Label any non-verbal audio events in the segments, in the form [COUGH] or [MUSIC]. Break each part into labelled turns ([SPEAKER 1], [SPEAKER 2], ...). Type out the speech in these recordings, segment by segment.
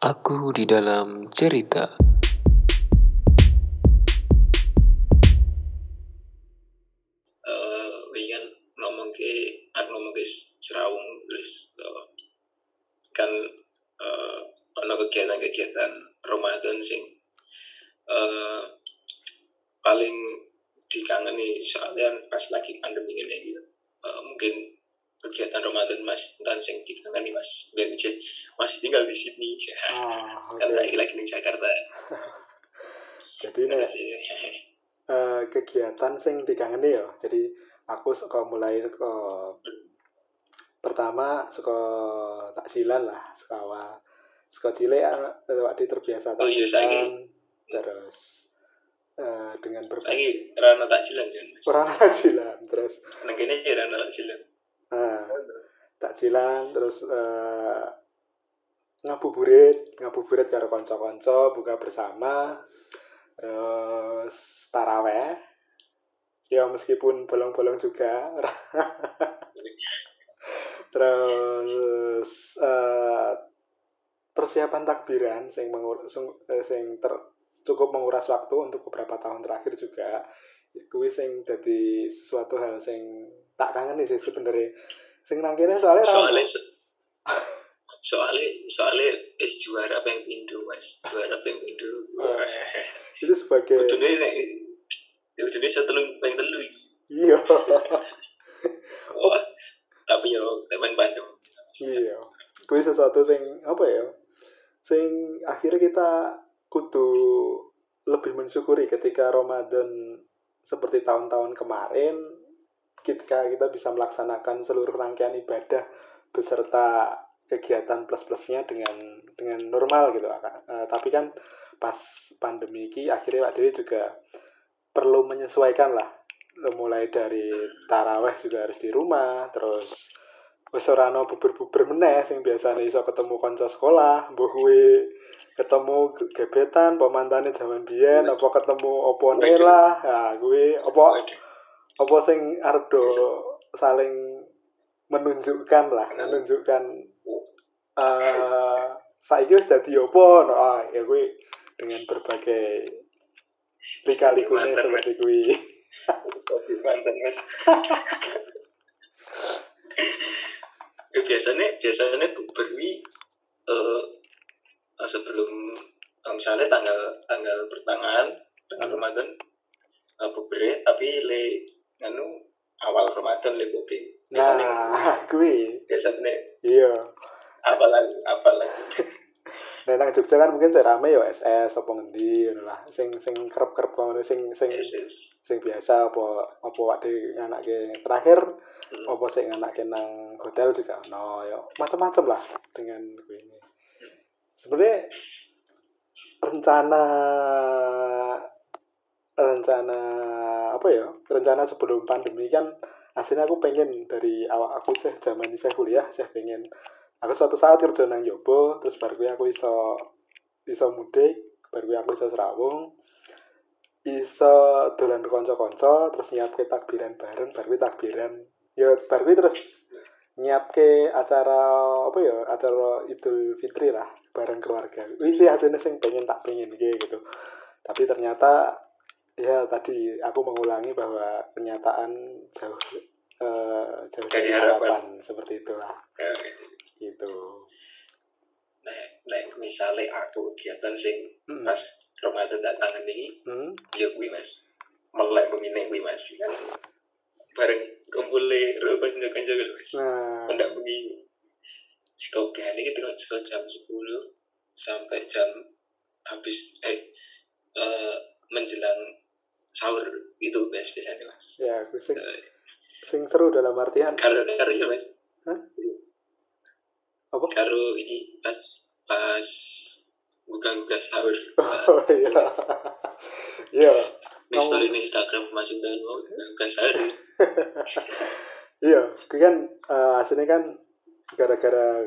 [SPEAKER 1] Aku di dalam cerita.
[SPEAKER 2] eh wingan ngomong ke aku ngomong ke serawung terus eh, kan eh ono kegiatan-kegiatan Ramadan sing eh paling dikangeni soalnya pas lagi pandemi ini gitu Eh, mungkin kegiatan Ramadan mas dan sing dikangeni mas Ben masih tinggal di Sydney
[SPEAKER 3] Ah, oke.
[SPEAKER 2] kan lagi lagi di Jakarta [LAUGHS]
[SPEAKER 3] Jadi
[SPEAKER 2] Masih- [LAUGHS]
[SPEAKER 3] eh, kegiatan sing dikangeni ya. Jadi aku suka mulai ke pertama suka takjilan lah, suka awal. Suka cilik waktu terbiasa
[SPEAKER 2] Oh iya.
[SPEAKER 3] Terus eh, dengan berbagai
[SPEAKER 2] lagi rana takjilan kan
[SPEAKER 3] orang takjilan terus
[SPEAKER 2] nang kene ya rana takjilan
[SPEAKER 3] eh, takjilan terus eh, ngabuburit ngabuburit karo kanca-kanca buka bersama terus taraweh. Ya meskipun bolong-bolong juga. [LAUGHS] Terus eh, persiapan takbiran sing mengur sing, eh, sing ter- cukup menguras waktu untuk beberapa tahun terakhir juga. Kuwi sing jadi sesuatu hal sing tak kangen sih sebenarnya. Sing nang kene soalnya
[SPEAKER 2] soalnya so- [LAUGHS] soalnya soalnya es juara peng mas. Juara peng pindu [LAUGHS]
[SPEAKER 3] Oh. itu sebagai
[SPEAKER 2] Kudune nek kudune setelung peng telu
[SPEAKER 3] iya. [LAUGHS]
[SPEAKER 2] Wah, tapi yo teman Bandung.
[SPEAKER 3] Iya. Kuwi sesuatu sing apa ya sing akhirnya kita kudu lebih mensyukuri ketika Ramadan seperti tahun-tahun kemarin ketika kita bisa melaksanakan seluruh rangkaian ibadah beserta kegiatan plus-plusnya dengan dengan normal gitu Kak. Eh, tapi kan pas pandemi ini akhirnya Pak Dewi juga perlu menyesuaikan lah. Mulai dari taraweh juga harus di rumah terus wis ora ana buber-buber meneh sing biasanya iso ketemu kanca sekolah kuwi ketemu gebetan pemantane zaman biyen apa ketemu opone lah. Nah kuwi apa apa sing arep do saling menunjukkan lah menunjukkan eh saiki wis dadi apa? No ah, ya kuwi dengan berbagai lika-likune
[SPEAKER 2] Mantan,
[SPEAKER 3] seperti kuwi.
[SPEAKER 2] Sofi mantan mas. [LAUGHS] Biasanya biasanya bukber wi eh sebelum eh, misalnya tanggal tanggal pertengahan tanggal
[SPEAKER 3] Hmm.
[SPEAKER 2] Ramadan uh, bukber tapi le nganu awal Ramadan le booking biasanya
[SPEAKER 3] nah kuwi.
[SPEAKER 2] Biasanya
[SPEAKER 3] iya
[SPEAKER 2] apalan apalan [LAUGHS]
[SPEAKER 3] Nah, nang Jogja kan mungkin saya rame ya SS apa ngendi ngono lah. Sing sing kerep-kerep ngono sing sing
[SPEAKER 2] Yesus
[SPEAKER 3] sing biasa apa apa waktu nganake terakhir
[SPEAKER 2] Hmm.
[SPEAKER 3] apa sing nganake nang hotel juga no ya macam-macam lah dengan ini. Sebenarnya rencana rencana apa ya? Rencana sebelum pandemi kan aslinya aku pengen dari awal aku sih zaman saya kuliah saya pengen aku suatu saat kerja nang Jobo terus baru aku iso iso mudik baru aku iso serawung iso dolan kanca-kanca terus nyiapke takbiran bareng baru takbiran ya baru terus nyiapke acara apa ya acara Idul Fitri lah bareng keluarga. Ini sih hasilnya sing pengen tak pengen gitu. Tapi ternyata ya tadi aku mengulangi bahwa kenyataan jauh eh, jauh
[SPEAKER 2] Dari harapan
[SPEAKER 3] seperti itulah.
[SPEAKER 2] Ya,
[SPEAKER 3] gitu.
[SPEAKER 2] Nek nek misalnya aku kegiatan sing
[SPEAKER 3] Hmm.
[SPEAKER 2] pas Ramadan tak kangen ini
[SPEAKER 3] Hmm.
[SPEAKER 2] ya kuwi mas. Melek pemine kuwi mas. Kan bareng kumpule ro kanca-kanca kuwi mas.
[SPEAKER 3] Nah,
[SPEAKER 2] pendak begini. Skopian ini kita sekitar jam 10 sampai jam habis eh eh, menjelang sahur. Itu biasa biasanya mas.
[SPEAKER 3] Ya aku sing,
[SPEAKER 2] Eh,
[SPEAKER 3] sing seru dalam artian
[SPEAKER 2] ini mas?
[SPEAKER 3] Apa?
[SPEAKER 2] karo ini pas pas buka-buka sahur [LAUGHS]
[SPEAKER 3] Oh iya. Iya,
[SPEAKER 2] Di story di Instagram masih dan mau buka sahur [LAUGHS]
[SPEAKER 3] iya. Kuwi kan eh, aslinya kan gara-gara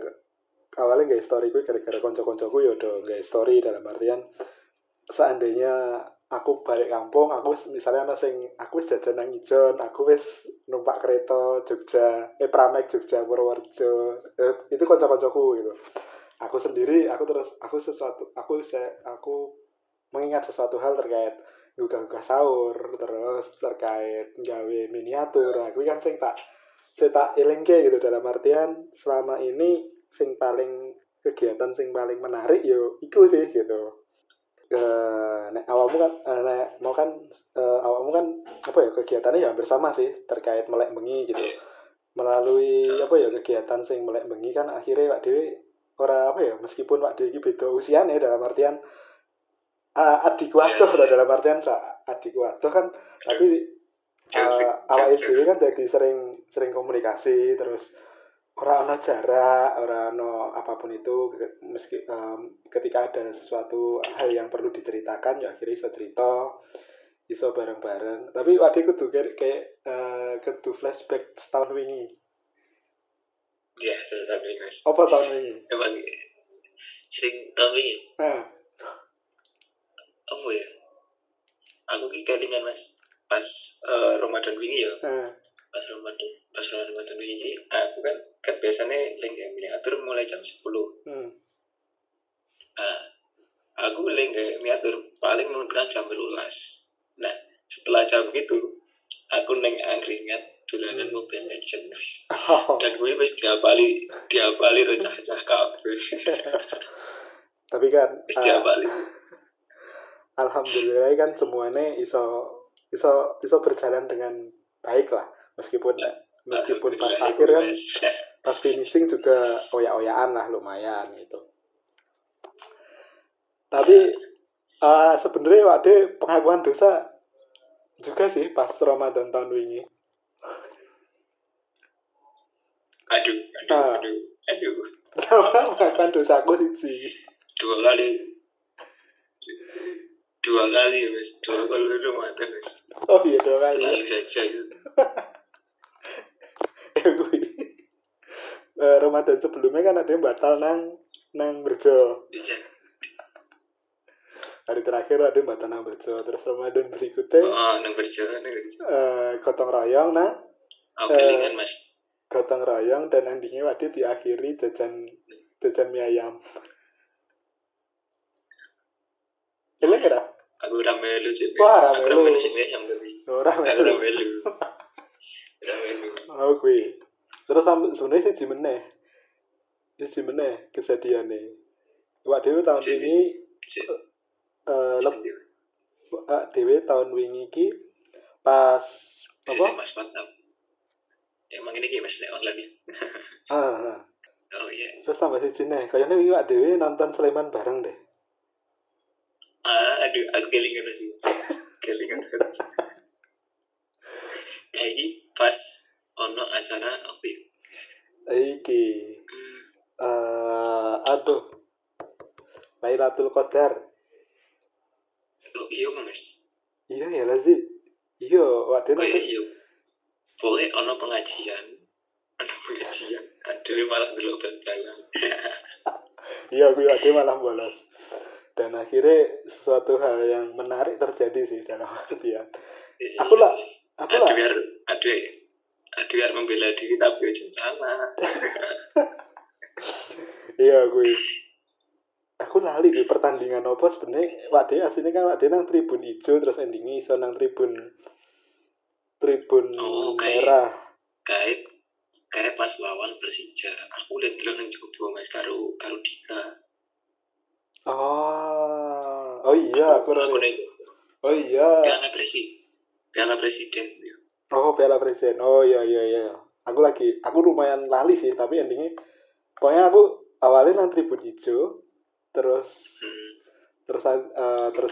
[SPEAKER 3] awalnya nggak story gue gara-gara konco-koncoku ya udah nggak story dalam artian seandainya aku balik kampung aku misalnya ana sing aku wis jajan nang Ijon aku wis numpak kereta Jogja eh Pramek Jogja Purworejo eh, itu konco-koncoku gitu. Aku sendiri aku terus aku sesuatu aku saya aku mengingat sesuatu hal terkait gugah-gugah sahur terus terkait gawe miniatur. Aku kan sing tak saya tak elengke gitu. Dalam artian selama ini sing paling kegiatan sing paling menarik yo iku sih gitu eh nek awakmu kan eh, nek mau kan eh, awakmu kan apa ya kegiatannya ya hampir sama sih terkait melek bengi gitu. Melalui apa ya kegiatan sing melek bengi kan akhirnya Pak Dewi ora apa ya meskipun Pak Dewi beda usianya dalam artian uh, adik waduh
[SPEAKER 2] Iya, iya.
[SPEAKER 3] dalam artian sa adik waduh kan tapi uh, awak itu kan jadi sering sering komunikasi terus orang ono jarak orang ono apa pun itu meski em, ketika ada sesuatu hal yang perlu diceritakan ya akhirnya iso cerita iso bareng-bareng. Tapi waktu itu tuh kayak kayak kudu flashback setahun wingi.
[SPEAKER 2] Ya, sesuatu ini mas.
[SPEAKER 3] apa tahun wingi?
[SPEAKER 2] Emang sing tahun ini
[SPEAKER 3] nah
[SPEAKER 2] apa ya? Aku ki kelingan mas. Pas eh, Ramadan ini ya,
[SPEAKER 3] nah
[SPEAKER 2] pas Ramadan pas Ramadan ini aku kan kan biasanya lengge miniatur mulai jam 10
[SPEAKER 3] hmm.
[SPEAKER 2] Nah, aku lengge miniatur paling menurutkan jam 12 Nah, setelah jam itu aku neng angkringan dolanan
[SPEAKER 3] Hmm.
[SPEAKER 2] Mobile Legends wis.
[SPEAKER 3] oh.
[SPEAKER 2] dan gue wis diapali diapali recah-recah kabeh [LAUGHS]
[SPEAKER 3] tapi kan
[SPEAKER 2] wis diapali
[SPEAKER 3] alhamdulillah kan semuanya iso iso iso berjalan dengan baik lah meskipun meskipun pas akhir kan [LAUGHS] pas finishing juga oyak-oyakan lah lumayan gitu. Tapi eh sebenarnya waktu pengakuan dosa juga sih pas Ramadan tahun wingi.
[SPEAKER 2] aduh aduh
[SPEAKER 3] Ah.
[SPEAKER 2] aduh aduh
[SPEAKER 3] Pertama [LAUGHS] pengakuan dosaku sih.
[SPEAKER 2] dua kali dua kali mas dua kali Ramadan mas
[SPEAKER 3] Oh iya dua kali.
[SPEAKER 2] selalu saja gitu. [LAUGHS]
[SPEAKER 3] Ya gue. Eh, Ramadan sebelumnya kan ada yang batal nang nang berjo.
[SPEAKER 2] Bisa.
[SPEAKER 3] Hari terakhir ada yang batal nang berjo. Terus Ramadan berikutnya
[SPEAKER 2] oh nang berjalan nang berjalan
[SPEAKER 3] eh, gotong royong nang
[SPEAKER 2] aku
[SPEAKER 3] Eh.
[SPEAKER 2] kelingan mas
[SPEAKER 3] gotong royong dan endingnya waktu diakhiri jajan jajan mie ayam. Eleng kira?
[SPEAKER 2] aku ramelu sih
[SPEAKER 3] Wah,
[SPEAKER 2] aku
[SPEAKER 3] ramelu.
[SPEAKER 2] ramelu sih lebih
[SPEAKER 3] Orang
[SPEAKER 2] aku ramelu ramelu
[SPEAKER 3] Oh kuwi. Terus sebenarnya sih meneh. Siji meneh kejadiane. Wak dhewe tahun
[SPEAKER 2] Jadi-
[SPEAKER 3] wingi
[SPEAKER 2] Si-
[SPEAKER 3] eh lep, wak dhewe tahun wingi ki pas apa?
[SPEAKER 2] mas mantap emang ini gimana mas online nih [LAUGHS]
[SPEAKER 3] Ah, ah.
[SPEAKER 2] oh iya
[SPEAKER 3] terus tambah siji neh. Kayaknya wingi wak dhewe nonton Sleman bareng deh.
[SPEAKER 2] Ah, aduh, aku kelingan sih. [LAUGHS] Kelingan Kayak pas ono acara apa?
[SPEAKER 3] Iki eh aduh. Lailatul Qadar.
[SPEAKER 2] oh iya mas.
[SPEAKER 3] Iya ya lah sih. Iya, dhewe
[SPEAKER 2] Kayak
[SPEAKER 3] nonton.
[SPEAKER 2] iya. Pokoknya ono pengajian. Ono pengajian. Aduh, malah dulu bal-balan. [LAUGHS]
[SPEAKER 3] Iya, gue ada malah bolos. Dan akhirnya sesuatu hal yang menarik terjadi sih dalam artian. Aku lah- Aku
[SPEAKER 2] Aduh,
[SPEAKER 3] lah,
[SPEAKER 2] biar, membela diri tapi aja salah. [LAUGHS]
[SPEAKER 3] iya gue. Aku lali di pertandingan apa sebenarnya Wak De aslinya kan Wak De nang tribun hijau terus endingnya iso nang tribun tribun
[SPEAKER 2] Oh, kayak-
[SPEAKER 3] merah.
[SPEAKER 2] Kayak, kayak pas lawan Persija. Aku lihat dulu nang Jogo mas karo karo Dika.
[SPEAKER 3] Oh, oh iya aku
[SPEAKER 2] aku nih
[SPEAKER 3] Oh iya.
[SPEAKER 2] piala presiden piala presiden ya.
[SPEAKER 3] Oh Piala Presiden. Oh iya iya iya. Aku lagi aku lumayan lali sih tapi endingnya pokoknya aku awalnya nang tribun hijau terus
[SPEAKER 2] hmm.
[SPEAKER 3] terus eh, terus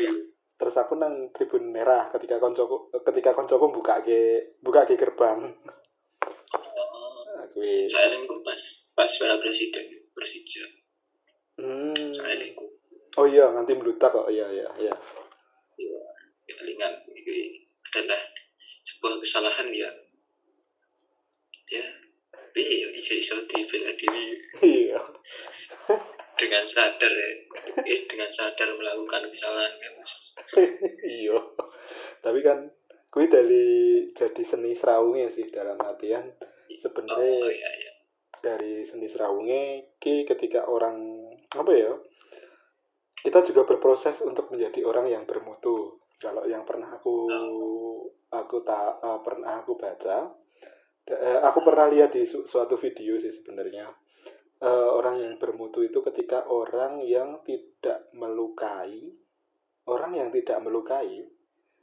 [SPEAKER 3] terus aku nang tribun merah ketika koncoku ketika koncoku buka ke buka ke gerbang
[SPEAKER 2] Oh,
[SPEAKER 3] aku
[SPEAKER 2] saya lingku pas pas piala presiden Persija
[SPEAKER 3] hmm.
[SPEAKER 2] saya lingku
[SPEAKER 3] oh iya nanti melutak kok iya iya iya
[SPEAKER 2] ya kelingan adalah sebuah kesalahan ya. Ya tapi ya bisa bisa dibela diri.
[SPEAKER 3] Iya.
[SPEAKER 2] Dengan sadar ya. Eh, dengan sadar melakukan kesalahan ya mas.
[SPEAKER 3] Iya. Tapi kan kui dari jadi seni serawungnya sih dalam artian
[SPEAKER 2] oh
[SPEAKER 3] sebenarnya
[SPEAKER 2] iya iya.
[SPEAKER 3] dari seni serawunge ki ketika orang apa ya kita juga berproses untuk menjadi orang yang bermutu kalau yang pernah aku aku tak uh, pernah aku baca uh, aku pernah lihat di su suatu video sih sebenarnya uh, orang yang bermutu itu ketika orang yang tidak melukai orang yang tidak melukai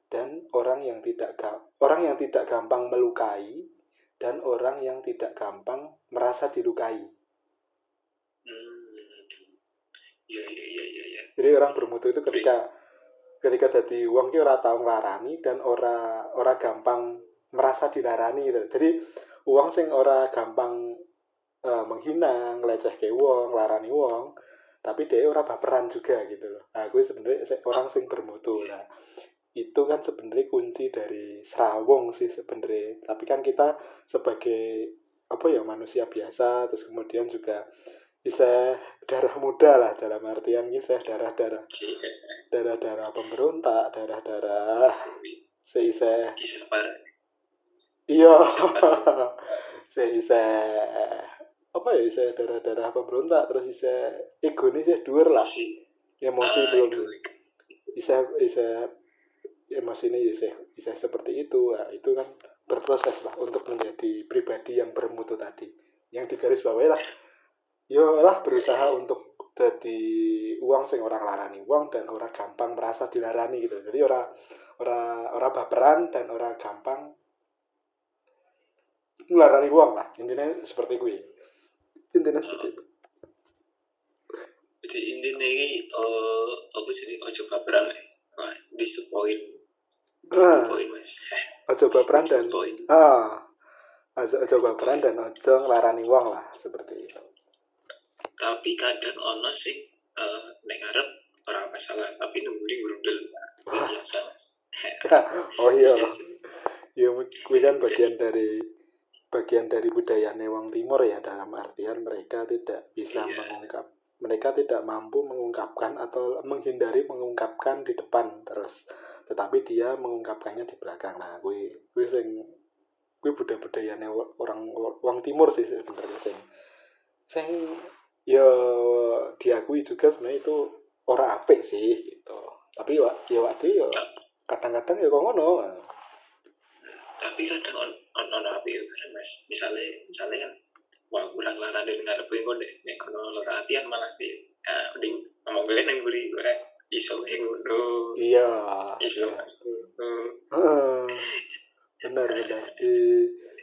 [SPEAKER 3] dan orang yang tidak orang yang tidak gampang melukai dan orang yang tidak gampang merasa dilukai.
[SPEAKER 2] Hmm. Ya, ya, ya, ya, ya.
[SPEAKER 3] Jadi orang bermutu itu ketika ketika jadi uang ki ora tau nglarani dan ora ora gampang merasa dilarani gitu. Jadi uang sing ora gampang uh, menghina, ngelecehke wong, nglarani wong, tapi dia ora baperan juga gitu loh. Nah, gue sebenarnya orang sing bermutu lah itu kan sebenarnya kunci dari serawong sih sebenarnya tapi kan kita sebagai apa ya manusia biasa terus kemudian juga bisa darah muda lah dalam artian bisa darah darah darah darah pemberontak darah darah seisa iya [LAUGHS] seisa apa ya bisa darah darah pemberontak terus bisa ego ini sih dua lah. Emosi ah, belum. bisa bisa emosi ini bisa, bisa seperti itu. Nah, itu kan berproses lah untuk menjadi pribadi yang bermutu tadi. Yang digaris bawahi lah yo lah berusaha untuk jadi uang sing orang larani uang dan orang gampang merasa dilarani gitu. Jadi orang orang orang baperan dan orang gampang ngelarani uang lah. Intinya seperti gue intinya seperti itu.
[SPEAKER 2] Jadi intinya ini uh, apa sih ojo baperan Wah, this the point
[SPEAKER 3] Ah. Ojo baperan dan ah. Ojo, ojo baperan dan ojo ngelarani wong lah seperti itu.
[SPEAKER 2] Tapi kadang ono sing uh, ning arep ora masalah, tapi nunggu di grundel. Biasa, [LAUGHS]
[SPEAKER 3] oh iya. Ya kuwi kan bagian dari bagian dari budaya wong timur ya dalam artian mereka tidak bisa iya. mengungkap mereka tidak mampu mengungkapkan atau menghindari mengungkapkan di depan terus tetapi dia mengungkapkannya di belakang nah gue gue sing gue budaya budayanya orang orang timur sih sebenarnya sing sing ya diakui juga sebenarnya itu orang apik sih gitu. Tapi ya ya waktu ya kadang-kadang ya kok ngono.
[SPEAKER 2] Tapi kadang on on on apik ya mas. Misalnya misalnya kan wah kurang larang dan ngarep gue nek nek kono latihan malah di ah mending ngomong gue nang buri gue iso ngono.
[SPEAKER 3] Iya iso iya. benar benar. Di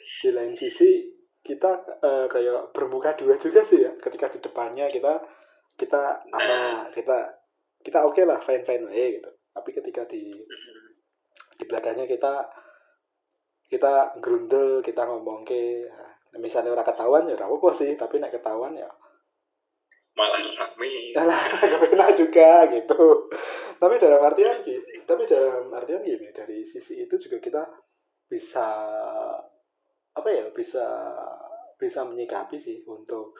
[SPEAKER 3] di lain sisi kita uh, kayak bermuka dua juga sih ya. Ketika di depannya kita kita ama [CLEARS THROAT] kita kita oke okay lah fine fine way gitu. Tapi ketika di di belakangnya kita kita grundel kita ngomong ke nah, misalnya orang ketahuan ya apa sih. Tapi nak ketahuan ya
[SPEAKER 2] malah rame.
[SPEAKER 3] Malah [LAUGHS] kena juga gitu. Tapi dalam artian tapi dalam artian gini dari sisi itu juga kita bisa apa ya bisa bisa menyikapi sih untuk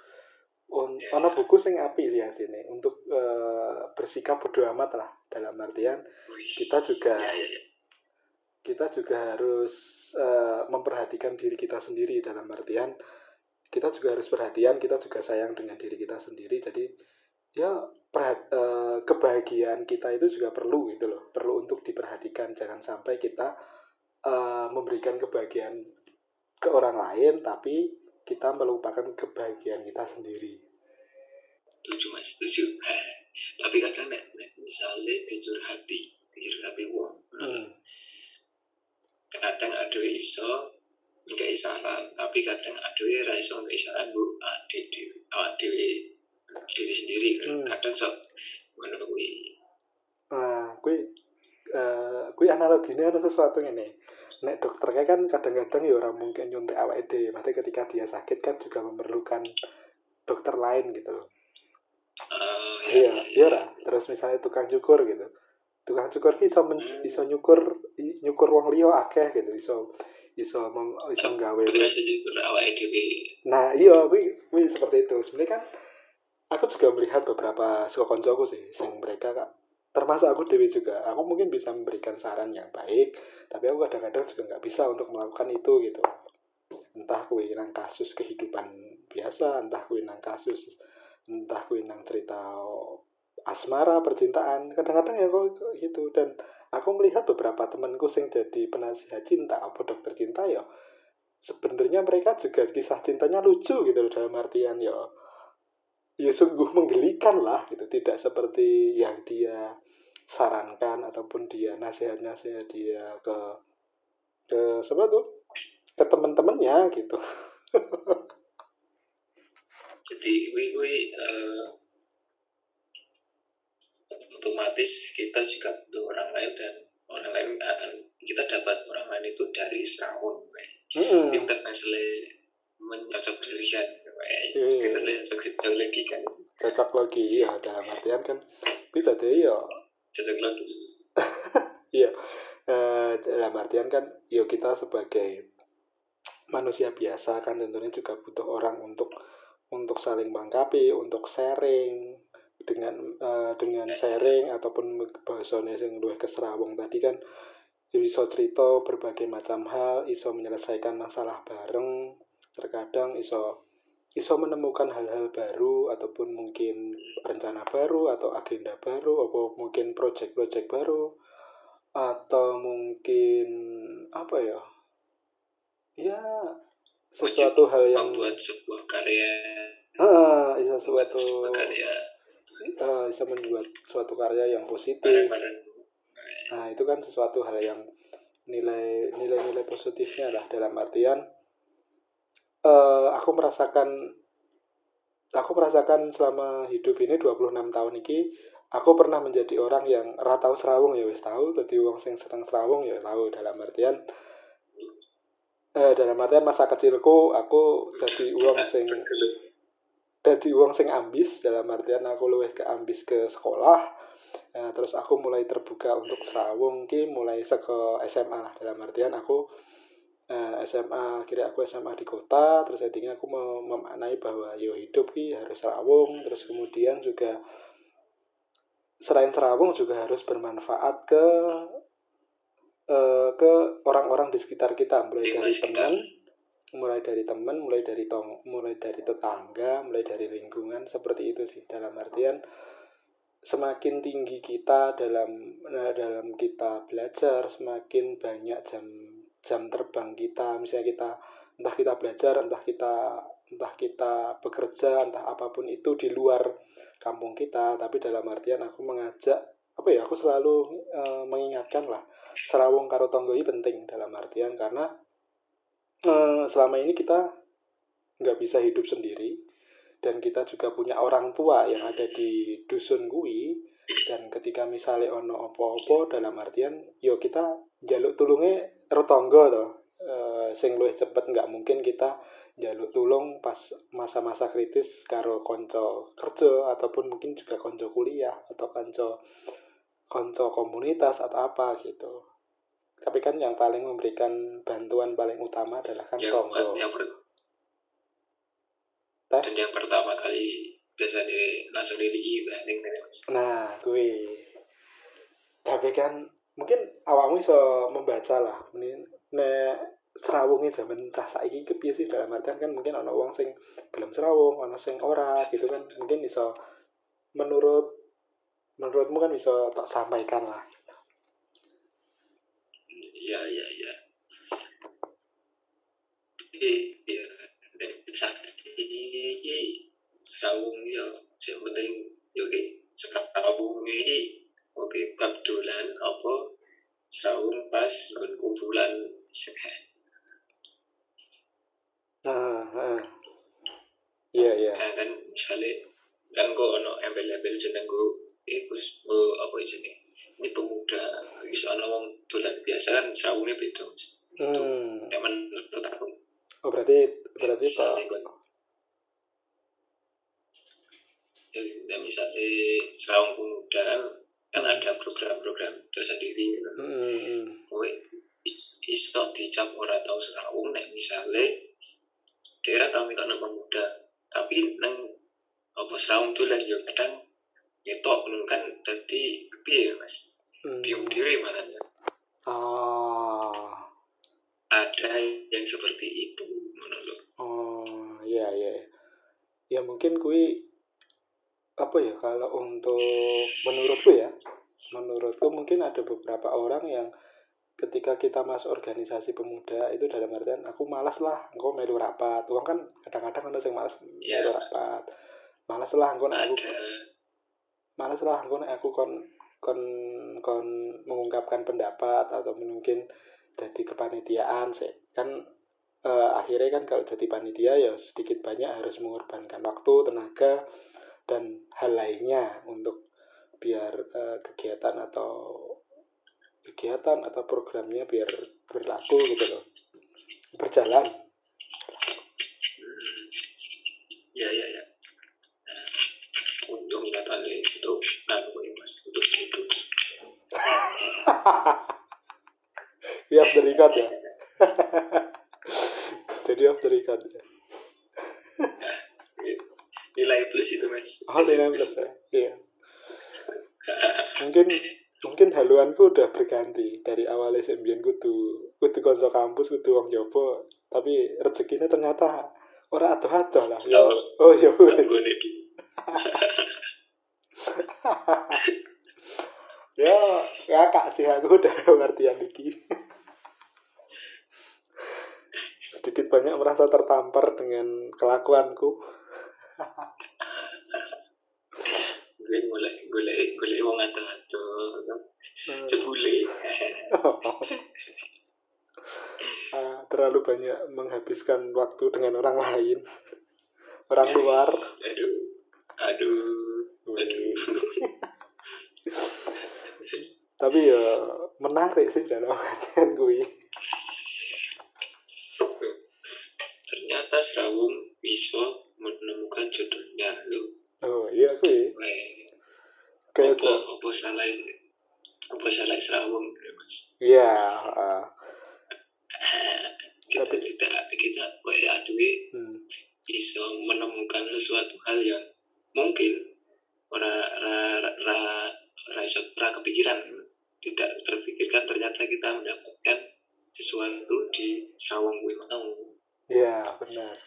[SPEAKER 3] un, yeah. ono buku sing api sih sini untuk uh, bersikap bodo amat lah dalam artian kita juga yeah, yeah, yeah. kita juga harus uh, memperhatikan diri kita sendiri dalam artian kita juga harus perhatian kita juga sayang dengan diri kita sendiri jadi ya perhat, eh, kebahagiaan kita itu juga perlu gitu loh perlu untuk diperhatikan jangan sampai kita eh, memberikan kebahagiaan ke orang lain tapi kita melupakan kebahagiaan kita sendiri.
[SPEAKER 2] Setuju mas setuju. [LAUGHS] Tapi kadang nek, nek misalnya tijur hati tijur hati wong hmm. kadang ada iso nggak isaran tapi kadang aduh ya raiso nggak isaran bu ade di awak dewi diri sendiri. Hmm. kadang sok mana kui
[SPEAKER 3] ah kui uh, kui analoginya ada sesuatu ini nek dokter kan kadang-kadang ya orang mungkin nyuntik awak ide berarti ketika dia sakit kan juga memerlukan dokter lain gitu loh. Uh, iya iya lah terus misalnya tukang cukur gitu. Tukang cukur bisa men, hmm. bisa nyukur nyukur wong liya akeh gitu bisa iso mem, iso gawe nah iya kuwi kuwi seperti itu. Sebenarnya kan aku juga melihat beberapa suka koncoku sih sing mereka kak termasuk aku dewi juga. Aku mungkin bisa memberikan saran yang baik tapi aku kadang-kadang juga nggak bisa untuk melakukan itu gitu. Entah kuwi nang kasus kehidupan biasa entah kuwi nang kasus entah kuwi nang cerita asmara percintaan. Kadang-kadang ya kok gitu. Dan aku melihat beberapa temanku sing jadi penasihat cinta apa dokter cinta ya sebenarnya mereka juga kisah cintanya lucu gitu loh dalam artian ya ya sungguh menggelikan lah gitu. Tidak seperti yang dia sarankan ataupun dia nasihat-nasihat dia ke ke siapa tuh? Ke teman-temannya gitu. [LAUGHS]
[SPEAKER 2] Jadi wi wi uh, otomatis kita juga butuh orang lain dan orang lain akan kita dapat orang lain itu dari serawon
[SPEAKER 3] mm
[SPEAKER 2] kita masalah menyocok pilihan
[SPEAKER 3] Iya.
[SPEAKER 2] cocok lagi kan.
[SPEAKER 3] Cocok lagi ya dalam artian kan. Kita tuh ya
[SPEAKER 2] lagi [LAUGHS]
[SPEAKER 3] iya. Eh, dalam artian kan yo kita sebagai manusia biasa kan tentunya juga butuh orang untuk untuk saling melengkapi untuk sharing dengan eh, dengan sharing ataupun bahasanya yang luwih keserawong tadi kan bisa cerita berbagai macam hal iso menyelesaikan masalah bareng terkadang iso iso menemukan hal-hal baru ataupun mungkin rencana baru atau agenda baru atau mungkin project-project baru atau mungkin apa ya? Ya sesuatu hal yang
[SPEAKER 2] membuat sebuah karya.
[SPEAKER 3] Ah bisa suatu
[SPEAKER 2] sebuah karya.
[SPEAKER 3] Uh, bisa membuat suatu karya yang positif. Nah itu kan sesuatu hal yang nilai nilai-nilai positifnya lah dalam artian uh, aku merasakan aku merasakan selama hidup ini 26 tahun ini aku pernah menjadi orang yang ratau serawung ya wis tahu tadi uang sing seneng serawung ya tahu dalam artian eh, dalam artian masa kecilku aku jadi uang sing jadi uang sing ambis dalam artian aku luwih ke ambis ke sekolah. Nah, terus aku mulai terbuka untuk serawung ki mulai seke SMA lah. Dalam artian aku uh, eh, SMA akhirnya aku SMA di kota terus endingnya aku mem memaknai bahwa yo hidup ki harus serawung terus kemudian juga selain serawung juga harus bermanfaat ke uh, ke orang-orang di sekitar kita mulai dari teman mulai dari teman mulai dari tong mulai dari tetangga mulai dari lingkungan seperti itu sih. Dalam artian semakin tinggi kita dalam nah, dalam kita belajar semakin banyak jam jam terbang kita misalnya kita entah kita belajar entah kita entah kita bekerja entah apa pun itu di luar kampung kita. Tapi dalam artian aku mengajak apa ya aku selalu e, mengingatkan lah serawung karo tonggoi penting dalam artian karena e, selama ini kita nggak bisa hidup sendiri dan kita juga punya orang tua yang ada di dusun gue dan ketika misalnya ono opo-opo dalam artian yo kita jaluk tulungnya retonggo to e, sing luwih cepet nggak mungkin kita jaluk tulung pas masa-masa kritis karo konco kerja ataupun mungkin juga konco kuliah atau konco konco komunitas atau apa gitu. Tapi kan yang paling memberikan bantuan paling utama adalah kan
[SPEAKER 2] yang,
[SPEAKER 3] tonggo.
[SPEAKER 2] yang ber,
[SPEAKER 3] tes?
[SPEAKER 2] dan yang pertama kali biasanya langsung di
[SPEAKER 3] nah gue tapi kan mungkin awakmu bisa membaca lah. Ini nek serawungnya zaman cah saiki kepiye dalam artian kan mungkin ana wong sing gelem serawung ana sing ora gitu kan. Mungkin bisa menurut menurutmu kan bisa tak sampaikan lah.
[SPEAKER 2] Iya iya iya. Iya iki serawung ya sing penting yo serawung iki oke kebetulan apa? Sahur pas ngon kumpulan
[SPEAKER 3] nah, iya iya.
[SPEAKER 2] Nah, kan misalnya kan kok ono embel-embel jeneng go eh gus go apa ini ini pemuda bisa ono wong dolan biasa kan sahurnya beda
[SPEAKER 3] hmm.
[SPEAKER 2] yang menurut aku.
[SPEAKER 3] Oh berarti berarti
[SPEAKER 2] misalnya kan ya misalnya serawung pemuda kan ada program-program tersendiri gitu.
[SPEAKER 3] Hmm.
[SPEAKER 2] Kowe iso dicap ora tau seraung nek misale daerah tau minta nang pemuda tapi neng apa serawung dolan yo ya kadang nyetok ngono kan dadi piye Mas?
[SPEAKER 3] Hmm.
[SPEAKER 2] Biung dhewe malah.
[SPEAKER 3] Oh.
[SPEAKER 2] Ada yang seperti itu menurut. Oh, iya iya. Ya mungkin kui ngono
[SPEAKER 3] kalau untuk menurutku ya menurutku mungkin ada beberapa orang yang ketika kita masuk organisasi pemuda itu dalam artian aku malas lah engkau melu rapat. Uang kan kadang-kadang ada yang malas
[SPEAKER 2] Iya.
[SPEAKER 3] melu rapat. Malas lah engkau aku malas lah engkau aku kon kon kon mengungkapkan pendapat atau mungkin jadi kepanitiaan sih. Kan eh, akhirnya kan kalau jadi panitia ya sedikit banyak harus mengorbankan waktu tenaga dan hal lainnya untuk biar eh, kegiatan atau kegiatan atau programnya biar berlaku gitu loh berjalan
[SPEAKER 2] Hmm. Ya ya ya. Nah, untuk nyatanya untuk nah mas untuk itu. [LAUGHS]
[SPEAKER 3] the record ya [LAUGHS] [LAUGHS] jadi off the record ya
[SPEAKER 2] Nilai plus itu mas.
[SPEAKER 3] oh nilai plus ya? Iya. Mungkin mungkin haluanku udah berganti. Dari awalnya sembilan kudu kudu konco kampus kudu wong jopo tapi rezekinya ternyata ora adoh adoh lah. Yo. Oh yo.
[SPEAKER 2] Dulu. [LAUGHS]
[SPEAKER 3] ya kakak sih aku udah pengertian iki. Sedikit banyak merasa tertampar dengan kelakuanku
[SPEAKER 2] Gue mulai golek golek wong ado-ado. Sebule.
[SPEAKER 3] Ah, terlalu banyak menghabiskan waktu dengan orang lain orang luar
[SPEAKER 2] Aduh. Aduh.
[SPEAKER 3] Wih. tapi ya menarik sih dalam artian gue
[SPEAKER 2] Ternyata Serawung bisa menemukan jodohnya lu.
[SPEAKER 3] oh iya gue
[SPEAKER 2] Weh.
[SPEAKER 3] kayak
[SPEAKER 2] apa apa salah apa salah Serawung ya, mas.
[SPEAKER 3] iya ah, [LAUGHS]
[SPEAKER 2] kita
[SPEAKER 3] Tapi-
[SPEAKER 2] tidak kita kayak
[SPEAKER 3] hmm,
[SPEAKER 2] bisa menemukan sesuatu hal yang mungkin ora ra ra ra, ra, iso- ra kepikiran tidak terpikirkan ternyata kita mendapatkan sesuatu di sawang gue mau
[SPEAKER 3] iya benar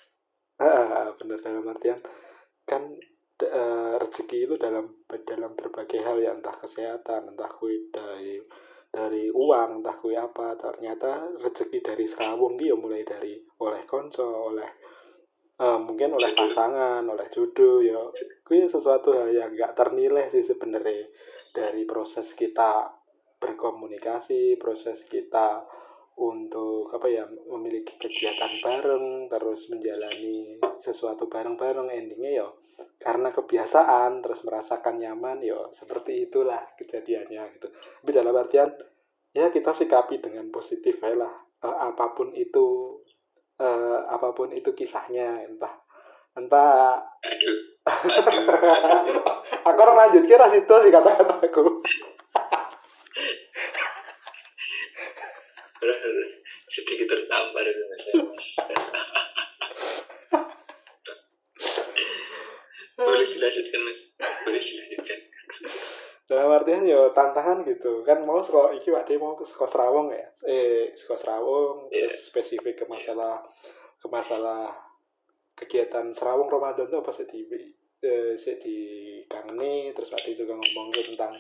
[SPEAKER 3] ah, benar dalam artian kan eh, rezeki itu dalam dalam berbagai hal ya entah kesehatan entah kue dari dari uang entah kue apa ternyata rezeki dari serawung dia mulai dari oleh konco oleh eh, mungkin oleh pasangan oleh jodoh ya kue sesuatu hal yang nggak ternilai sih sebenarnya dari proses kita berkomunikasi proses kita untuk apa ya memiliki kegiatan bareng terus menjalani sesuatu bareng-bareng endingnya ya karena kebiasaan terus merasakan nyaman ya seperti itulah kejadiannya gitu. Tapi dalam artian ya kita sikapi dengan positif ya lah. Eh, apa pun itu eh, apa pun itu kisahnya entah entah
[SPEAKER 2] aduh aduh [LAUGHS] aduh.
[SPEAKER 3] Aku orang lanjut kira situ sih kata-kataku [LAUGHS]
[SPEAKER 2] sedikit tertampar itu mas. [LAUGHS] Boleh dilanjutkan mas. Boleh dilanjutkan.
[SPEAKER 3] Dalam artian ya tantangan gitu. Kan mau sekolah iki Pak mau ke sekolah Serawong ya? Eh sekolah Serawong
[SPEAKER 2] Iya.
[SPEAKER 3] terus spesifik ke masalah ke masalah kegiatan Serawong Ramadan tuh apa sih di? Eh, sih di kangeni terus tadi juga ngomong tentang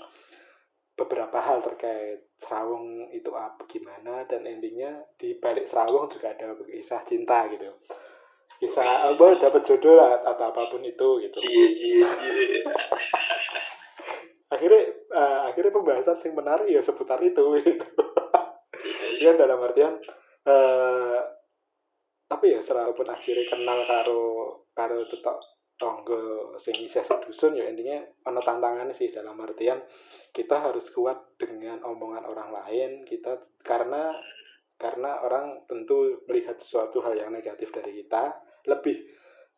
[SPEAKER 3] beberapa hal terkait Serawong itu apa gimana dan endingnya di balik Serawong juga ada kisah cinta gitu. Kisah apa dapat jodoh lah atau apa pun itu gitu. [LAUGHS] Akhirnya eh, akhirnya pembahasan yang menarik ya seputar itu [LAUGHS] gitu. Kan dalam artian eh tapi ya serapun akhirnya kenal karo karo tetok tonggo sing isih sedusun ya intinya ono tantangannya sih dalam artian kita harus kuat dengan omongan orang lain. Kita karena karena orang tentu melihat sesuatu hal yang negatif dari kita lebih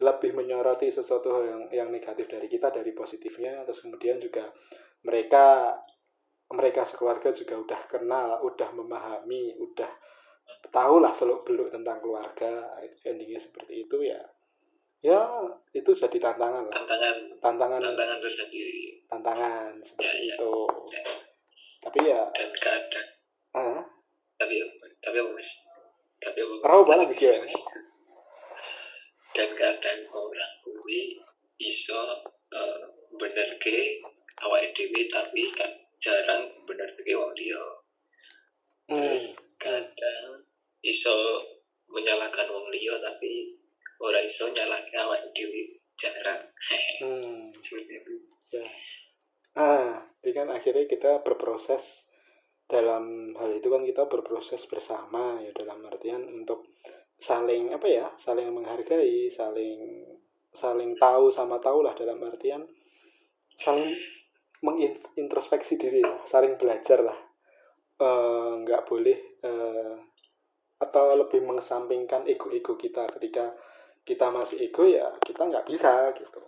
[SPEAKER 3] lebih menyoroti sesuatu hal yang yang negatif dari kita dari positifnya. Terus kemudian juga mereka mereka sekeluarga juga udah kenal udah memahami udah tahu lah seluk beluk tentang keluarga endingnya seperti itu ya ya itu jadi tantangan lah
[SPEAKER 2] tantangan
[SPEAKER 3] tantangan
[SPEAKER 2] tantangan tersendiri
[SPEAKER 3] tantangan seperti
[SPEAKER 2] Ya, ya.
[SPEAKER 3] itu tapi ya
[SPEAKER 2] dan kadang
[SPEAKER 3] ah,
[SPEAKER 2] tapi tapi apa mas tapi apa?
[SPEAKER 3] Rawa banget iki ya.
[SPEAKER 2] Mas. dan kadang orang kuwi iso eh, bener ke awak dhewe tapi kan jarang bener ke wong liya
[SPEAKER 3] Hmm.
[SPEAKER 2] terus kadang iso menyalahkan wong liya tapi ora iso nyalahke awak dhewe jarang [LAUGHS]
[SPEAKER 3] Hmm.
[SPEAKER 2] seperti itu
[SPEAKER 3] Ya. Ah, jadi kan akhirnya kita berproses dalam hal itu kan kita berproses bersama ya dalam artian untuk saling apa ya, saling menghargai, saling saling tahu sama tahu lah dalam artian saling mengintrospeksi diri lah, saling belajar lah. Eh, nggak boleh eh, atau lebih mengesampingkan ego-ego kita ketika kita masih ego ya kita nggak bisa gitu.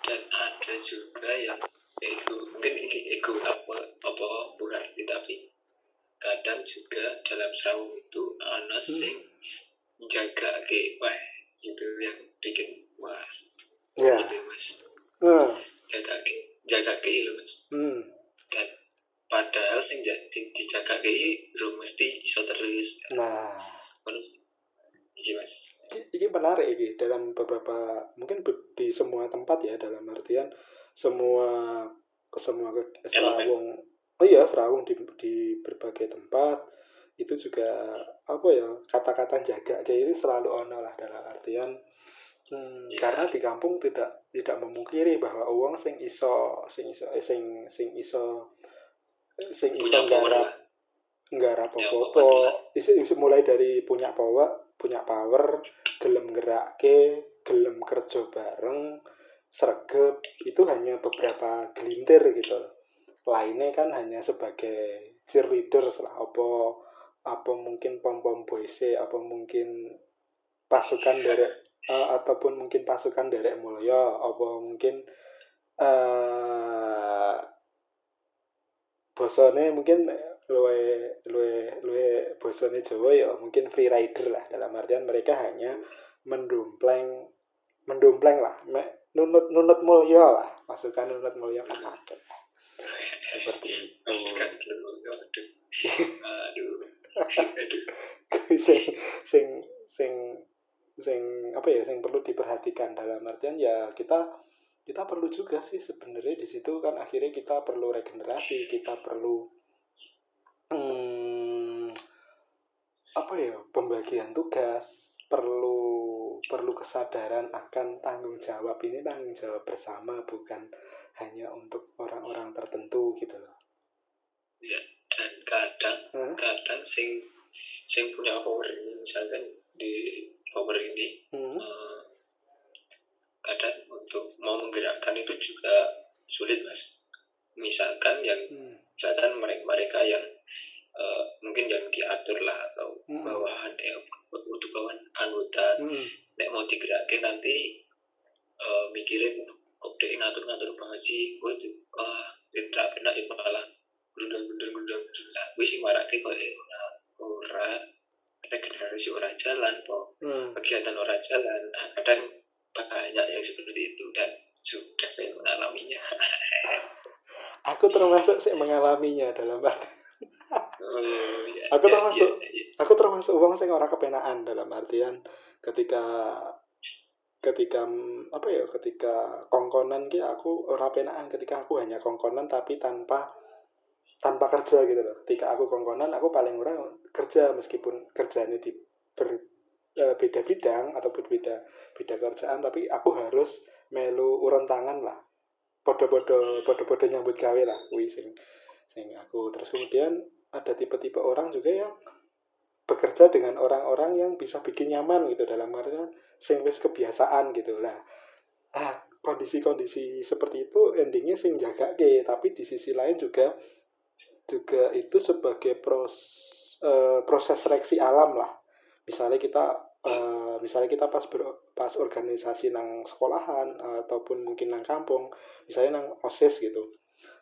[SPEAKER 2] dan ada juga yang ego mungkin ini ego apa apa berarti tapi kadang juga dalam serawung itu ana
[SPEAKER 3] Hmm.
[SPEAKER 2] sing jaga ke wah itu yang bikin wah
[SPEAKER 3] Ya.
[SPEAKER 2] gitu mas
[SPEAKER 3] Nah,
[SPEAKER 2] jaga ke jaga ke lo mas
[SPEAKER 3] hmm.
[SPEAKER 2] dan padahal sing ja- di- dijaga ke lo mesti iso terus
[SPEAKER 3] Nah,
[SPEAKER 2] terus iki mas.
[SPEAKER 3] Ini menarik ini dalam beberapa mungkin di semua tempat ya dalam artian semua ke semua ke serawung oh iya serawung di, di berbagai tempat itu juga apa ya kata-kata jaga kayak ini selalu ono lah dalam artian hmm,
[SPEAKER 2] Iya.
[SPEAKER 3] karena di kampung tidak tidak memungkiri bahwa uang sing iso sing iso eh, sing sing iso eh, sing iso nggarap nggarap apa-apa. mulai dari punya power punya power gelem gerake gelem kerja bareng sregep. Itu hanya beberapa gelintir gitu. Lainnya kan hanya sebagai cheerleaders lah. Apa apa mungkin pom pom boys apa mungkin pasukan dari eh, ataupun mungkin pasukan derek mulia apa mungkin eh bosone mungkin luwe luwe bosone Jawa ya mungkin free rider lah. Dalam artian mereka hanya mendompleng mendompleng lah. Me- nunut nunut mulia lah. Pasukan nunut mulia kan ada. Seperti itu.
[SPEAKER 2] Masukan [LAUGHS] aduh.
[SPEAKER 3] Sing sing sing sing apa ya sing perlu diperhatikan. Dalam artian ya kita kita perlu juga sih sebenarnya di situ kan akhirnya kita perlu regenerasi kita perlu hmm, apa ya pembagian tugas perlu perlu kesadaran akan tanggung jawab ini tanggung jawab bersama bukan hanya untuk orang-orang tertentu gitu loh
[SPEAKER 2] dan kadang
[SPEAKER 3] Hah?
[SPEAKER 2] kadang sing sing punya power ini misalkan di power ini
[SPEAKER 3] Hmm.
[SPEAKER 2] eh, kadang untuk mau menggerakkan itu juga sulit mas misalkan yang
[SPEAKER 3] Hmm.
[SPEAKER 2] misalkan mereka mereka yang eh, mungkin yang diatur lah atau
[SPEAKER 3] Hmm.
[SPEAKER 2] bawahan eh untuk bawahan anggota
[SPEAKER 3] Hmm.
[SPEAKER 2] nek mau digerakkan nanti eh, mikirin kok dia ngatur-ngatur banget sih gue tuh ah tidak pernah itu malah gundang gundang gundang gundang gue sih marake kok eh ora regenerasi ora jalan kok
[SPEAKER 3] Hmm.
[SPEAKER 2] kegiatan ora jalan nah, kadang banyak yang seperti itu dan sudah saya mengalaminya [LAUGHS]
[SPEAKER 3] aku termasuk sih mengalaminya dalam arti [LAUGHS]
[SPEAKER 2] oh, ya,
[SPEAKER 3] Aku
[SPEAKER 2] ya,
[SPEAKER 3] termasuk.
[SPEAKER 2] ya, ya.
[SPEAKER 3] aku termasuk uang saya ora kepenaan dalam artian ketika ketika mm, apa ya ketika kongkonan ki aku ora penaan ketika aku hanya kongkonan tapi tanpa tanpa kerja gitu loh ketika aku kongkonan aku paling ora kerja meskipun kerjanya di ber, eh, beda bidang ataupun beda beda kerjaan tapi aku harus melu urun tangan lah podo-podo podo-podo nyambut gawe lah kuwi sing sing aku terus kemudian ada tipe-tipe orang juga yang bekerja dengan orang-orang yang bisa bikin nyaman gitu dalam artian sing kebiasaan gitu. Lah ah kondisi-kondisi seperti itu endingnya sing jaga ke tapi di sisi lain juga juga itu sebagai pros, eh, proses seleksi alam lah. Misalnya kita eh, misalnya kita pas ber, pas organisasi nang sekolahan ataupun mungkin nang kampung misalnya nang osis gitu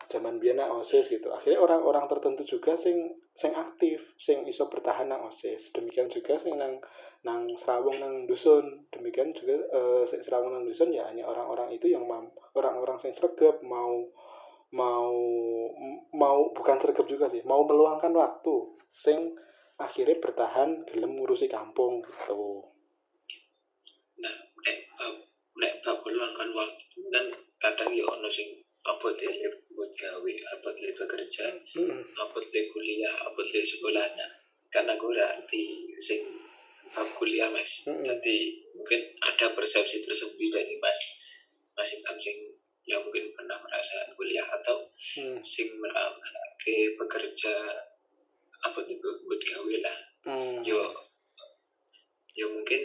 [SPEAKER 3] zaman nang osis gitu. Akhirnya orang-orang tertentu juga sing sing aktif sing iso bertahan nang osis. Demikian juga sing nang nang serawung nang dusun. Demikian juga eh, sing serawung nang dusun ya hanya orang-orang itu yang orang-orang sing sregep mau mau mau bukan sregep juga sih mau meluangkan waktu sing akhirnya bertahan gelem ngurusi kampung gitu.
[SPEAKER 2] Nah eh, eh, nek bab meluangkan waktu kan kadang ya ono sing apa deh buat gawe apa deh bekerja
[SPEAKER 3] Mm-mm.
[SPEAKER 2] apa deh kuliah apa deh sekolahnya karena aku berarti sing bab kuliah mas
[SPEAKER 3] Mm-mm.
[SPEAKER 2] jadi mungkin ada persepsi tersebut dari mas mas Intan sing yang mungkin pernah merasakan kuliah atau
[SPEAKER 3] Mm.
[SPEAKER 2] sing merangkake bekerja apa tuh buat gawe lah
[SPEAKER 3] Mm.
[SPEAKER 2] yo yo mungkin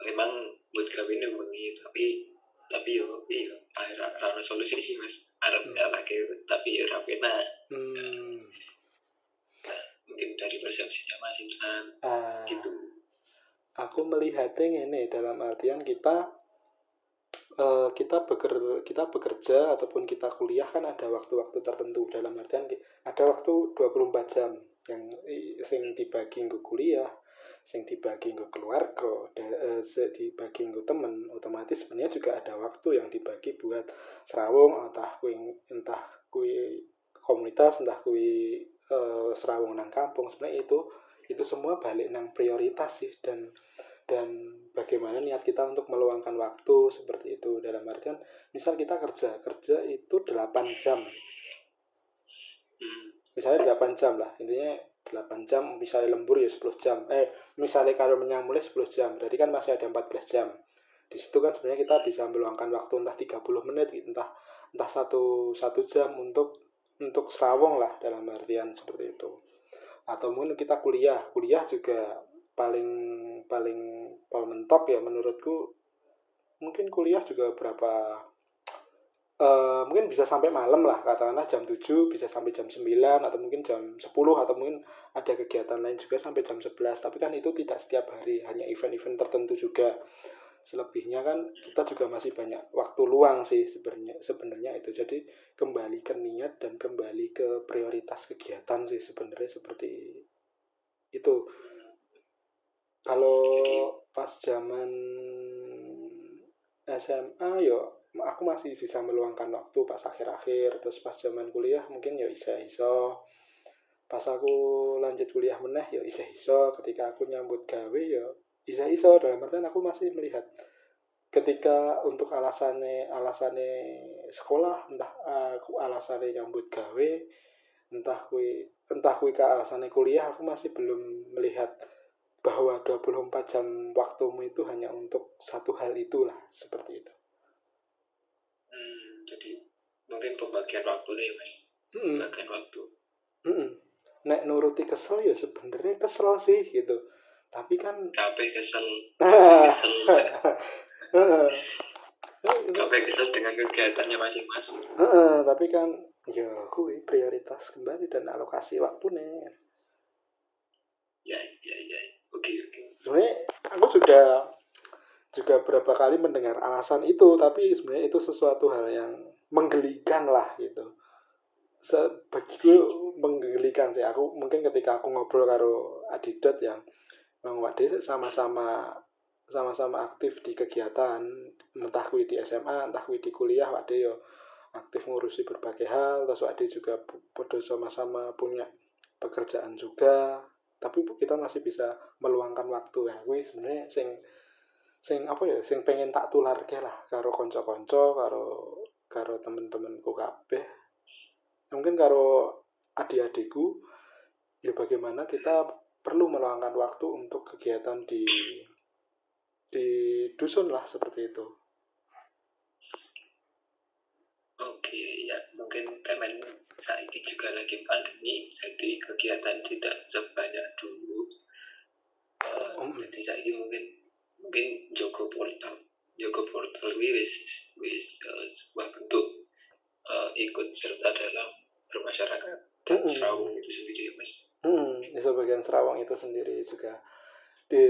[SPEAKER 2] memang buat gawe ini tapi tapi yo iya akhirnya solusi sih mas Arab
[SPEAKER 3] Hmm.
[SPEAKER 2] ya lagi tapi yo rapi nah mungkin dari persepsinya mas Intan
[SPEAKER 3] Ah,
[SPEAKER 2] gitu.
[SPEAKER 3] Aku melihatnya ini dalam artian kita eh, kita beker kita bekerja ataupun kita kuliah kan ada waktu-waktu tertentu. Dalam artian ada waktu 24 jam yang sing dibagi nggo kuliah sing dibagi nggo keluarga da- eh, se- dibagi nggo temen otomatis sebenarnya juga ada waktu yang dibagi buat serawung entah kui entah kui komunitas entah kui eh, serawung nang kampung. Sebenarnya itu itu semua balik nang prioritas sih dan dan bagaimana niat kita untuk meluangkan waktu seperti itu. Dalam artian misal kita kerja kerja itu 8 jam.
[SPEAKER 2] Hmm.
[SPEAKER 3] misalnya 8 jam lah intinya 8 jam misalnya lembur ya 10 jam. Eh misalnya kalau menyambulnya 10 jam berarti kan masih ada 14 jam. Di situ kan sebenarnya kita bisa meluangkan waktu entah 30 menit entah entah satu satu jam untuk untuk serawong lah dalam artian seperti itu. Atau mungkin kita kuliah kuliah juga paling paling paling mentok ya menurutku. Mungkin kuliah juga berapa eh mungkin bisa sampai malam lah katakanlah jam 7 bisa sampai jam 9 atau mungkin jam 10 atau mungkin ada kegiatan lain juga sampai jam 11 tapi kan itu tidak setiap hari hanya event-event tertentu juga. Selebihnya kan kita juga masih banyak waktu luang sih sebenarnya sebenarnya itu. Jadi kembali ke niat dan kembali ke prioritas kegiatan sih sebenarnya seperti itu. Kalau pas zaman SMA yo aku masih bisa meluangkan waktu pas akhir-akhir. Terus pas zaman kuliah mungkin yo iso-iso. Pas aku lanjut kuliah meneh yo iso-iso. Ketika aku nyambut gawe yo iso-iso. Dalam artian aku masih melihat ketika untuk alasannya alasannya sekolah entah aku alasannya nyambut gawe entah kui entah kui ke alasannya kuliah aku masih belum melihat bahwa 24 jam waktumu itu hanya untuk satu hal itulah. Seperti itu.
[SPEAKER 2] Hmm, jadi mungkin pembagian waktu nih mas
[SPEAKER 3] Mm-mm.
[SPEAKER 2] pembagian waktu
[SPEAKER 3] Mm-mm. Nek nuruti kesel ya sebenarnya kesel sih gitu. Tapi kan
[SPEAKER 2] capek [LAUGHS] kesel
[SPEAKER 3] Heeh.
[SPEAKER 2] kesel capek kesel dengan kegiatannya masing-masing
[SPEAKER 3] Heeh, tapi kan ya kuwi prioritas kembali dan alokasi waktunya.
[SPEAKER 2] ya ya ya oke oke
[SPEAKER 3] Sebenarnya aku juga juga berapa kali mendengar alasan itu, tapi sebenarnya itu sesuatu hal yang menggelikan lah gitu. Sebagiku menggelikan sih aku mungkin ketika aku ngobrol karo Adidot yang Bang Wade sama-sama sama-sama aktif di kegiatan entah kui di SMA entah kui di kuliah Wade yo aktif ngurusi berbagai hal terus Wade juga podo sama-sama punya pekerjaan juga tapi kita masih bisa meluangkan waktu ya gue sebenarnya sing sing apa ya sing pengen tak tular lah karo konco-konco karo karo temen-temenku kabeh mungkin karo adik-adikku ya bagaimana kita perlu meluangkan waktu untuk kegiatan di di dusun lah seperti itu
[SPEAKER 2] Oke, ya mungkin temen saat ini juga lagi pandemi, jadi kegiatan tidak sebanyak dulu. Eh,
[SPEAKER 3] Mm.
[SPEAKER 2] Jadi saat ini mungkin mungkin Joko Portal, Joko Portal ini wis wis eh, sebuah bentuk eh, ikut serta dalam bermasyarakat. Dan
[SPEAKER 3] Mm-mm.
[SPEAKER 2] serawung itu sendiri ya mas.
[SPEAKER 3] Hmm, di sebagian Serawang itu sendiri juga. Di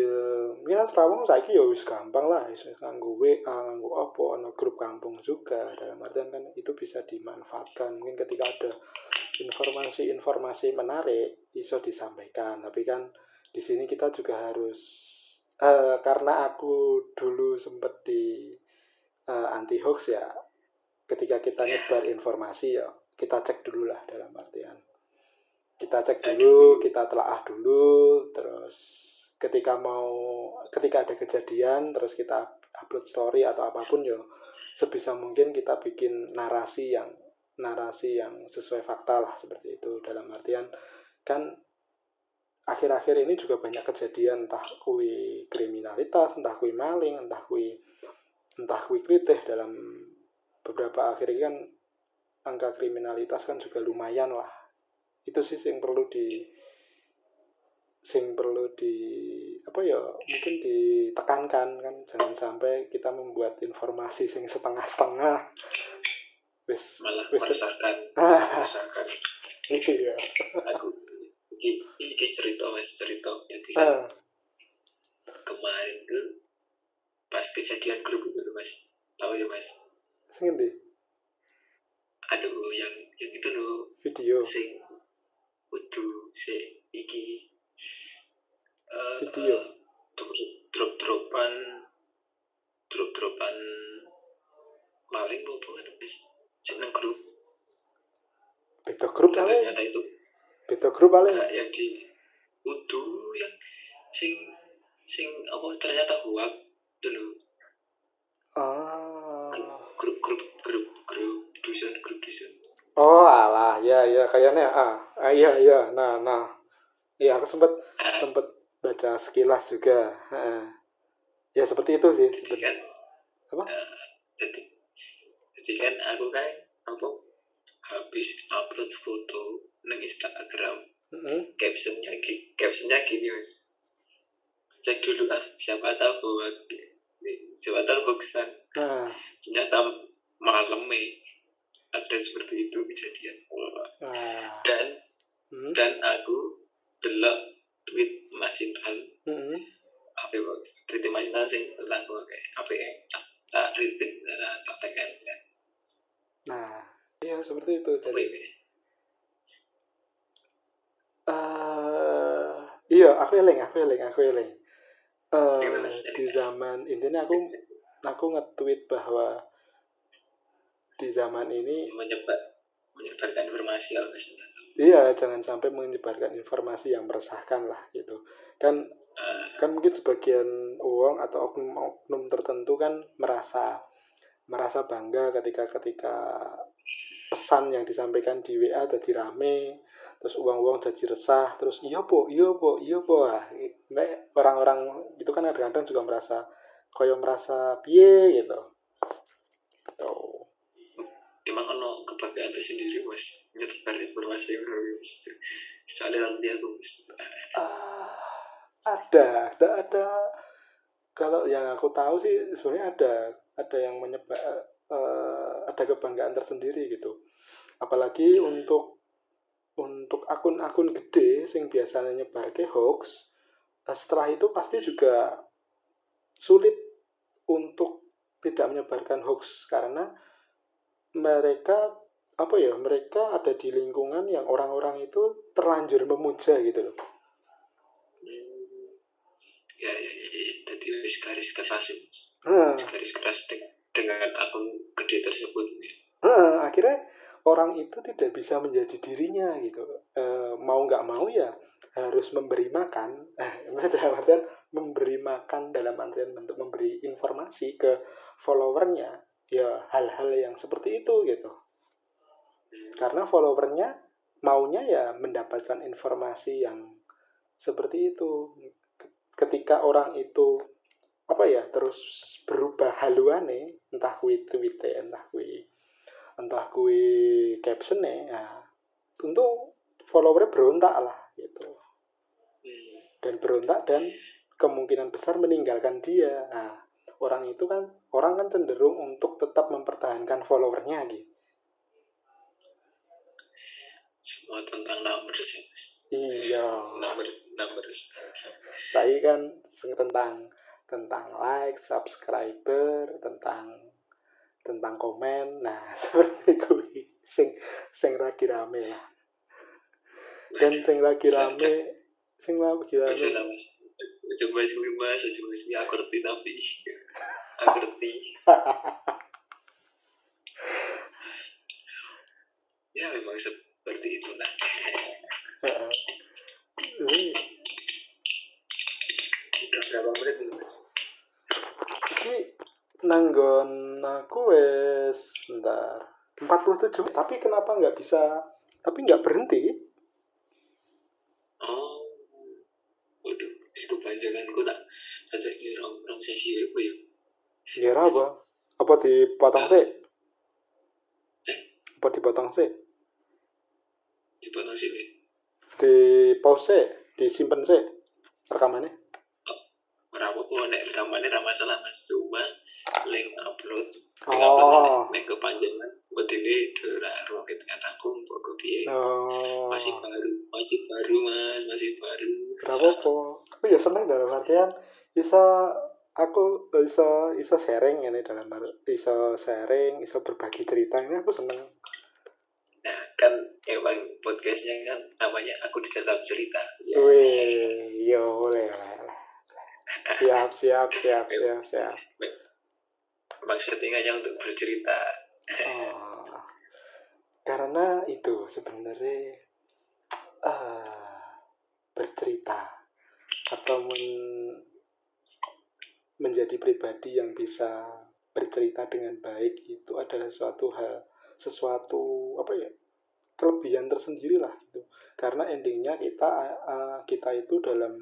[SPEAKER 3] ya Serawang saiki ya wis gampang lah wis nganggo WA nganggo apa ana grup kampung juga. Dalam artian kan itu bisa dimanfaatkan. Mungkin ketika ada informasi-informasi menarik iso disampaikan. Tapi kan di sini kita juga harus eh, karena aku dulu sempat di eh, anti hoax ya ketika kita nyebar informasi ya kita cek dulu lah dalam artian. Kita cek dulu, kita telaah dulu, terus ketika mau ketika ada kejadian terus kita upload story atau apa pun ya sebisa mungkin kita bikin narasi yang narasi yang sesuai fakta lah seperti itu. Dalam artian kan akhir-akhir ini juga banyak kejadian entah kui kriminalitas entah kui maling entah kui entah kui kritih dalam beberapa akhir ini kan angka kriminalitas kan juga lumayan lah. Itu sih yang perlu di sing perlu di apa ya mungkin ditekankan kan. Jangan sampai kita membuat informasi sing setengah-setengah.
[SPEAKER 2] Wis malah wis. meresahkan. [LAUGHS] Meresahkan.
[SPEAKER 3] Iya.
[SPEAKER 2] Aku iki iki cerita mas cerita jadi kan uh. kemarin tuh pas kejadian grup itu mas. Tahu ya mas?
[SPEAKER 3] Sing di
[SPEAKER 2] aduh yang yang itu loh
[SPEAKER 3] video.
[SPEAKER 2] sing udu si iki.
[SPEAKER 3] Uh, video.
[SPEAKER 2] drop dropan drop dropan maling apa kan guys seneng grup.
[SPEAKER 3] Beda grup
[SPEAKER 2] ternyata itu
[SPEAKER 3] beda grup paling.
[SPEAKER 2] Nah, yang di udu yang sing sing apa ternyata huak dulu.
[SPEAKER 3] Ah.
[SPEAKER 2] Grup grup grup grup dusun grup dusun.
[SPEAKER 3] Oh alah ya ya kayaknya ah, ah iya iya nah nah. Iya aku sempat uh, sempat baca sekilas juga uh, ya seperti itu sih
[SPEAKER 2] jadi kan
[SPEAKER 3] apa?
[SPEAKER 2] uh, jadi jadi kan aku kan apa habis upload foto nang Instagram
[SPEAKER 3] mm -hmm.
[SPEAKER 2] captionnya captionnya gini mas cek dulu ah siapa tahu bahwa siapa tahu hoaxan
[SPEAKER 3] nah.
[SPEAKER 2] ternyata malam nih ada seperti itu kejadian
[SPEAKER 3] nah.
[SPEAKER 2] dan
[SPEAKER 3] hmm.
[SPEAKER 2] dan aku delok tweet Mas Intan
[SPEAKER 3] hmm.
[SPEAKER 2] apa ya tweet Mas Intan sing tentang gue kayak apa ya tak retweet tak tekan ya
[SPEAKER 3] nah iya seperti itu jadi uh, iya aku eling aku eling aku eling uh, di zaman intinya aku aku nge-tweet bahwa di zaman ini
[SPEAKER 2] menyebar menyebarkan informasi ya
[SPEAKER 3] iya jangan sampai menyebarkan informasi yang meresahkan lah gitu. Kan
[SPEAKER 2] uh,
[SPEAKER 3] kan mungkin sebagian uang atau oknum-oknum tertentu kan merasa merasa bangga ketika ketika pesan yang disampaikan di WA jadi rame terus uang-uang jadi resah terus iya po iya po iya po nah, orang-orang itu kan kadang-kadang juga merasa koyo merasa piye gitu. Gitu.
[SPEAKER 2] Emang ono kebanggaan tersendiri mas? Nyebar informasi yang baru mas soalnya nanti aku mas.
[SPEAKER 3] Uh, ada ada ada. Kalau yang aku tahu sih sebenarnya ada ada yang menyebar uh, ada kebanggaan tersendiri gitu. Apalagi hmm. untuk untuk akun-akun gede sing biasanya nyebar ke hoax setelah itu pasti juga sulit untuk tidak menyebarkan hoax karena mereka apa ya mereka ada di lingkungan yang orang-orang itu terlanjur memuja gitu loh
[SPEAKER 2] hmm. ya ya ya, ya. tadi wis garis keras
[SPEAKER 3] hmm.
[SPEAKER 2] garis keras dengan akun gede tersebut ya.
[SPEAKER 3] hmm, akhirnya orang itu tidak bisa menjadi dirinya gitu. E, mau nggak mau ya harus memberi makan. Eh, [LAUGHS] dalam artian memberi makan dalam artian bentuk memberi informasi ke followernya. Ya hal-hal yang seperti itu gitu. Karena followernya maunya ya mendapatkan informasi yang seperti itu. Ketika orang itu apa ya terus berubah haluane entah kui tweet entah kui entah kui caption ya. Tentu followernya berontak lah gitu. Dan berontak dan kemungkinan besar meninggalkan dia. Nah orang itu kan orang kan cenderung untuk tetap mempertahankan followernya gitu.
[SPEAKER 2] Semua tentang numbers ya
[SPEAKER 3] iya.
[SPEAKER 2] Numbers numbers.
[SPEAKER 3] Saya kan tentang tentang like subscriber tentang tentang komen. Nah [LAUGHS] seperti itu. Sing sing lagi rame lah. Dan sing lagi rame sing lagi rame.
[SPEAKER 2] Coba sih mas coba sih aku ngerti tapi. Aku ngerti. [LAUGHS] Ya memang seperti itu nah udah berapa menit mas?
[SPEAKER 3] Ini nanggon aku wes ntar 47 tapi kenapa nggak bisa? Tapi nggak berhenti.
[SPEAKER 2] Oh waduh wis kepanjangan ku tak tak kira rong sesi apa ya.
[SPEAKER 3] Ya apa? Apa dipotong sih
[SPEAKER 2] Eh?
[SPEAKER 3] apa dipotong sih
[SPEAKER 2] dipotong sih
[SPEAKER 3] di pause disimpan sih rekamannya.
[SPEAKER 2] Ora apa-apa nek rekamannya ra masalah mas. Cuma link upload link
[SPEAKER 3] Oh.
[SPEAKER 2] upload nek kepanjangan wedine ora ruang tengah rangkum pokok piye
[SPEAKER 3] oh
[SPEAKER 2] masih baru masih baru mas masih baru
[SPEAKER 3] Kenapa kok? Aku ya seneng dalam artian bisa aku bisa bisa sharing ini dalam bisa sharing, bisa berbagi cerita ini aku seneng.
[SPEAKER 2] nah kan emang podcastnya kan namanya aku di dalam cerita ya.
[SPEAKER 3] Wih, yo boleh. boleh. Siap, siap, siap, siap, siap.
[SPEAKER 2] Emang settingannya untuk bercerita.
[SPEAKER 3] Oh, karena itu sebenarnya ah, bercerita atau men- menjadi pribadi yang bisa bercerita dengan baik itu adalah suatu hal sesuatu apa ya kelebihan tersendiri lah gitu. Karena endingnya kita ah, kita itu dalam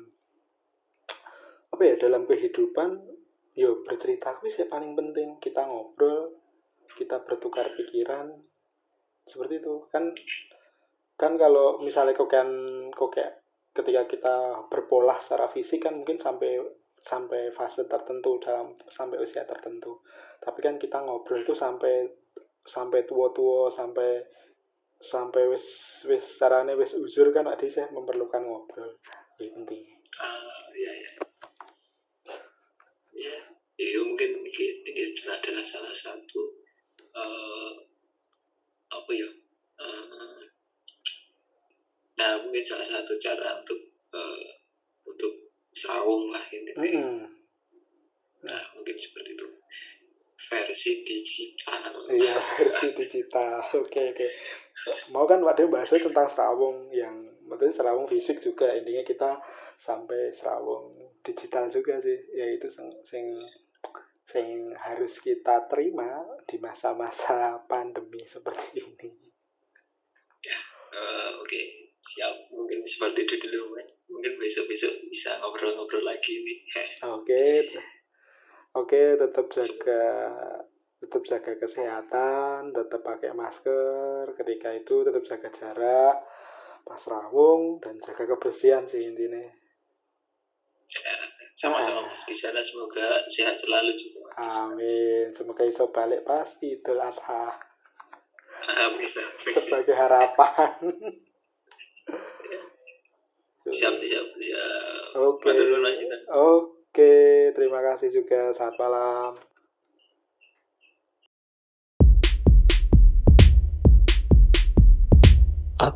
[SPEAKER 3] apa ya dalam kehidupan yo bercerita itu sih paling penting. Kita ngobrol kita bertukar pikiran. Seperti itu. Kan kan kalau misalnya kokean kokek ketika kita berpolah secara fisik kan mungkin sampai sampai fase tertentu dalam sampai usia tertentu. Tapi kan kita ngobrol itu sampai sampai tua-tua sampai sampai wis wis sarane wis uzur kan ada sih memerlukan ngobrol. Itu penting
[SPEAKER 2] ah ya ya ya ya mungkin ini, adalah salah satu eh apa ya eh, nah mungkin salah satu cara untuk eh, untuk serawung lah intinya
[SPEAKER 3] Mm-mm.
[SPEAKER 2] nah mungkin seperti itu versi digital
[SPEAKER 3] Iya versi digital. Oke oke. Mau kan yang bahasnya tentang serawung yang maksudnya serawung fisik juga intinya kita sampai serawung digital juga sih. Ya itu sing sing, sing harus kita terima di masa-masa [LAUGHS] pandemi seperti ini.
[SPEAKER 2] Eh, oke siap mungkin seperti itu dulu Mas. mungkin besok besok bisa ngobrol-ngobrol lagi nih [LAUGHS]
[SPEAKER 3] Oke. Oke, tetap jaga tetap jaga kesehatan, tetap pakai masker ketika itu, tetap jaga jarak pas rawung dan jaga kebersihan sih intinya. [LAUGHS]
[SPEAKER 2] sama-sama mas di sana semoga sehat selalu juga.
[SPEAKER 3] Amin. Semoga iso balik pasti Idul Adha
[SPEAKER 2] amin amin.
[SPEAKER 3] sebagai harapan. [LAUGHS]
[SPEAKER 2] siap siap siap
[SPEAKER 3] Oke.
[SPEAKER 2] Intan.
[SPEAKER 3] Oke, terima kasih juga. Selamat malam.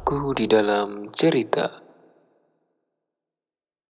[SPEAKER 1] Aku di dalam cerita.